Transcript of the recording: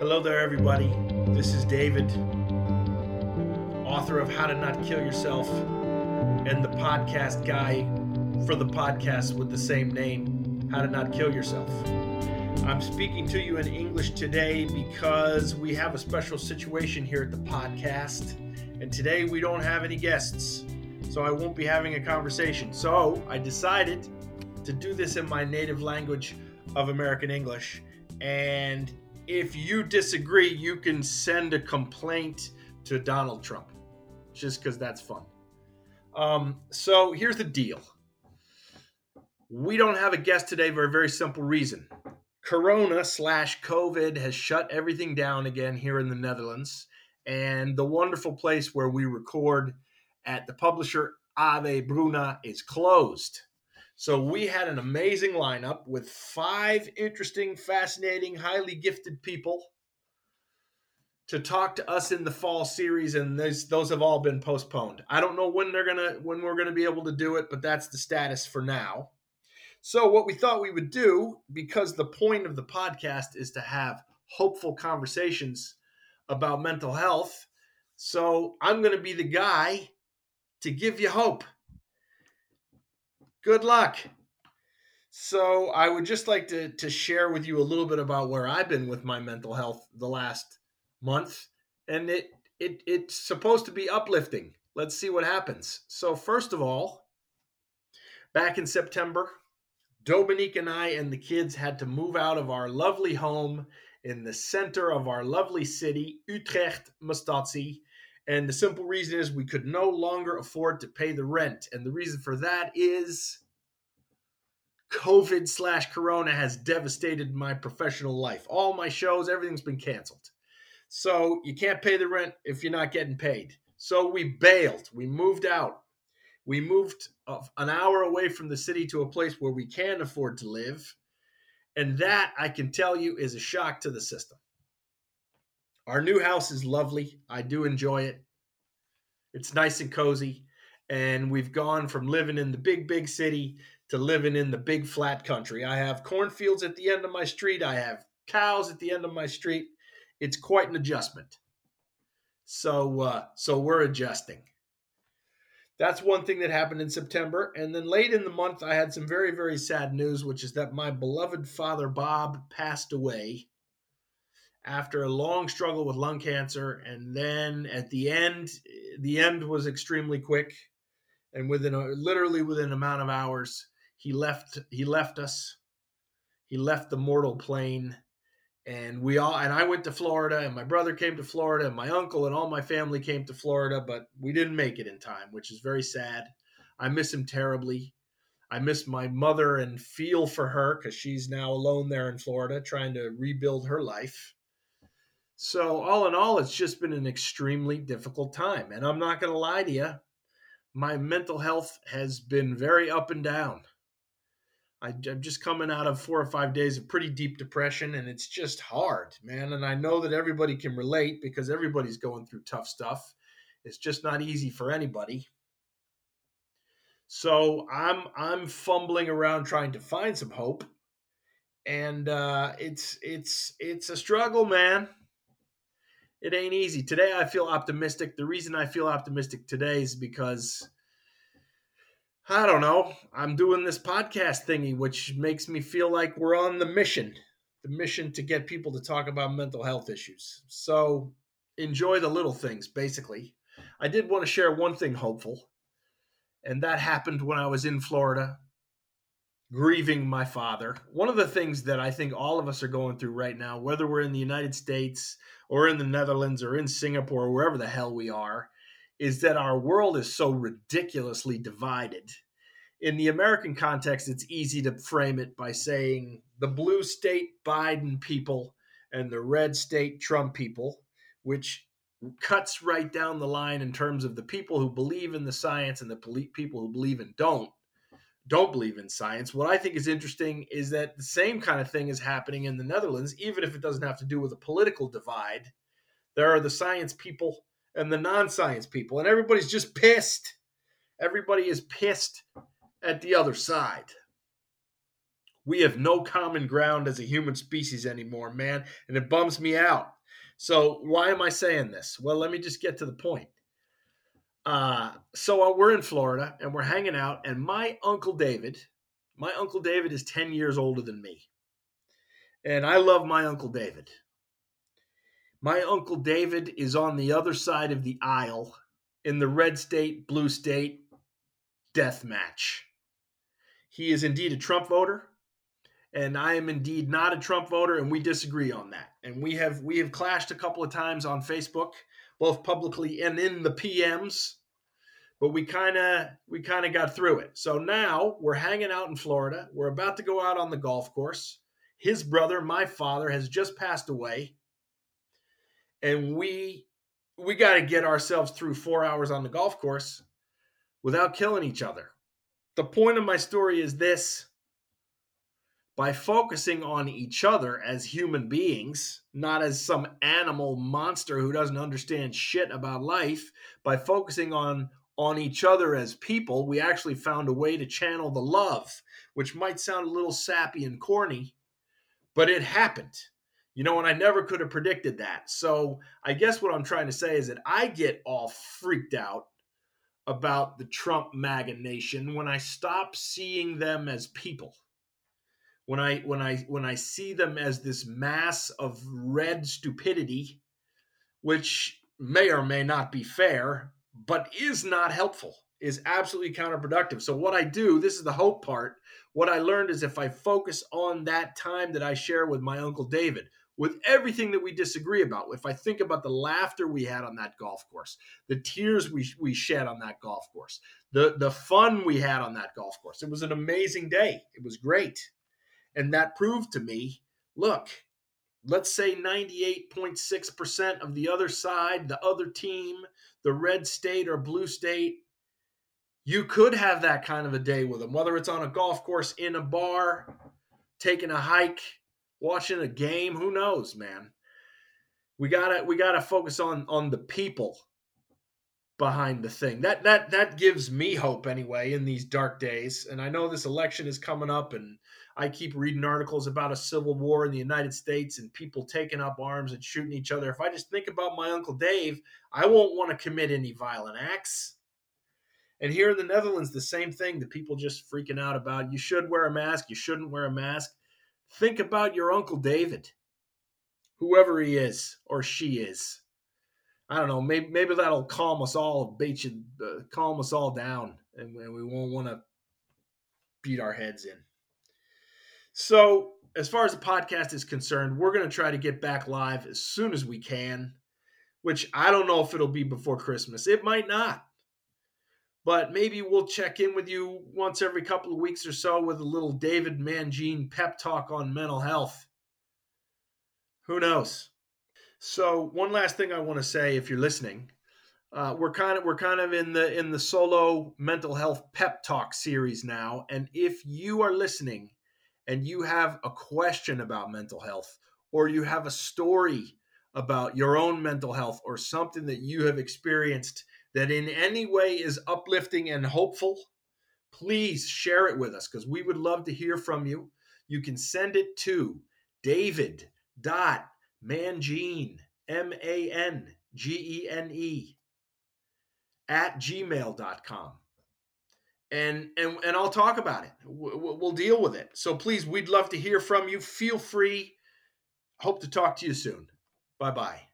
Hello there, everybody. This is David, author of How to Not Kill Yourself and the podcast guy for the podcast with the same name, How to Not Kill Yourself. I'm speaking to you in English today because we have a special situation here at the podcast, and today we don't have any guests, so I won't be having a conversation. So I decided to do this in my native language of American English. And if you disagree, you can send a complaint to Donald Trump just because that's fun. Um, so here's the deal we don't have a guest today for a very simple reason. Corona slash COVID has shut everything down again here in the Netherlands. And the wonderful place where we record at the publisher A.W. Bruna is closed. So we had an amazing lineup with five interesting, fascinating, highly gifted people to talk to us in the fall series, and those those have all been postponed. I don't know when they're gonna when we're gonna be able to do it, but that's the status for now. So what we thought we would do, because the point of the podcast is to have hopeful conversations about mental health. So I'm gonna be the guy to give you hope good luck. So I would just like to to share with you a little bit about where I've been with my mental health the last month, and it it it's supposed to be uplifting. Let's see what happens. So first of all, back in September, Dominique and I and the kids had to move out of our lovely home in the center of our lovely city, Utrecht, Mustadzi. And the simple reason is we could no longer afford to pay the rent. And the reason for that is COVID slash Corona has devastated my professional life. All my shows, everything's been canceled. So you can't pay the rent if you're not getting paid. So we bailed. We moved out. We moved an hour away from the city to a place where we can afford to live. And that, I can tell you, is a shock to the system. Our new house is lovely. I do enjoy it. It's nice and cozy. And we've gone from living in the big, big city to living in the big flat country. I have cornfields at the end of my street. I have cows at the end of my street. It's quite an adjustment. So, uh, so we're adjusting. That's one thing that happened in September. And then late in the month, I had some very, very sad news, which is that my beloved father, Bob, passed away after a long struggle with lung cancer. And then at the end, the end was extremely quick. And within a, literally within an amount of hours, he left he left us. He left the mortal plane. And we all and I went to Florida and my brother came to Florida and my uncle and all my family came to Florida, but we didn't make it in time, which is very sad. I miss him terribly. I miss my mother and feel for her because she's now alone there in Florida trying to rebuild her life. So, all in all, it's just been an extremely difficult time. And I'm not going to lie to you, my mental health has been very up and down. I, am just coming out of four or five days of pretty deep depression, and it's just hard, man. And I know that everybody can relate because everybody's going through tough stuff. It's just not easy for anybody. So I'm I'm fumbling around trying to find some hope, and uh, it's it's it's a struggle, man it ain't easy. Today I feel optimistic. The reason I feel optimistic today is because I don't know. I'm doing this podcast thingy, which makes me feel like we're on the mission the mission to get people to talk about mental health issues. So enjoy the little things, basically. I did want to share one thing hopeful, and that happened when I was in Florida grieving my father. One of the things that I think all of us are going through right now, whether we're in the United States or in the Netherlands or in Singapore or wherever the hell we are, is that our world is so ridiculously divided. In the American context, it's easy to frame it by saying the blue state Biden people and the red state Trump people, which cuts right down the line in terms of the people who believe in the science and the people who believe and don't don't believe in science. What I think is interesting is that the same kind of thing is happening in the Netherlands, even if it doesn't have to do with a political divide. There are the science people and the non science people, and everybody's just pissed. Everybody is pissed at the other side. We have no common ground as a human species anymore, man, and it bums me out. So, why am I saying this? Well, let me just get to the point. Uh, so uh, we're in Florida and we're hanging out, and my uncle David, my uncle David is 10 years older than me. And I love my uncle David. My uncle David is on the other side of the aisle in the red state, blue state death match. He is indeed a Trump voter, and I am indeed not a Trump voter, and we disagree on that. And we have we have clashed a couple of times on Facebook, both publicly and in the PMs. But we kind of we kind of got through it. So now we're hanging out in Florida. We're about to go out on the golf course. His brother, my father, has just passed away, and we we got to get ourselves through four hours on the golf course without killing each other. The point of my story is this by focusing on each other as human beings, not as some animal monster who doesn't understand shit about life, by focusing on on each other as people, we actually found a way to channel the love, which might sound a little sappy and corny, but it happened. You know, and I never could have predicted that. So I guess what I'm trying to say is that I get all freaked out about the Trump MAGA nation when I stop seeing them as people. When I when I when I see them as this mass of red stupidity, which may or may not be fair, but is not helpful, is absolutely counterproductive. So what I do, this is the hope part. What I learned is if I focus on that time that I share with my uncle David, with everything that we disagree about. If I think about the laughter we had on that golf course, the tears we, we shed on that golf course, the, the fun we had on that golf course, it was an amazing day. It was great. And that proved to me look, let's say 98.6% of the other side, the other team, the red state or blue state, you could have that kind of a day with them, whether it's on a golf course, in a bar, taking a hike, watching a game. Who knows, man? We gotta we gotta focus on on the people behind the thing. That that that gives me hope anyway in these dark days. And I know this election is coming up and I keep reading articles about a civil war in the United States and people taking up arms and shooting each other. If I just think about my uncle Dave, I won't want to commit any violent acts. And here in the Netherlands, the same thing. The people just freaking out about you should wear a mask, you shouldn't wear a mask. Think about your Uncle David, whoever he is or she is. I don't know. Maybe maybe that'll calm us all, beat you, uh, calm us all down, and, and we won't want to beat our heads in. So, as far as the podcast is concerned, we're going to try to get back live as soon as we can. Which I don't know if it'll be before Christmas. It might not but maybe we'll check in with you once every couple of weeks or so with a little David Mangene pep talk on mental health. Who knows? So one last thing I want to say, if you're listening, uh, we're kind of we're kind of in the in the solo mental health pep talk series now, and if you are listening and you have a question about mental health or you have a story about your own mental health or something that you have experienced that in any way is uplifting and hopeful, please share it with us because we would love to hear from you. You can send it to david.mangene, M A N G E N E, at gmail.com. And, and, and I'll talk about it. We'll deal with it. So please, we'd love to hear from you. Feel free. Hope to talk to you soon. Bye bye.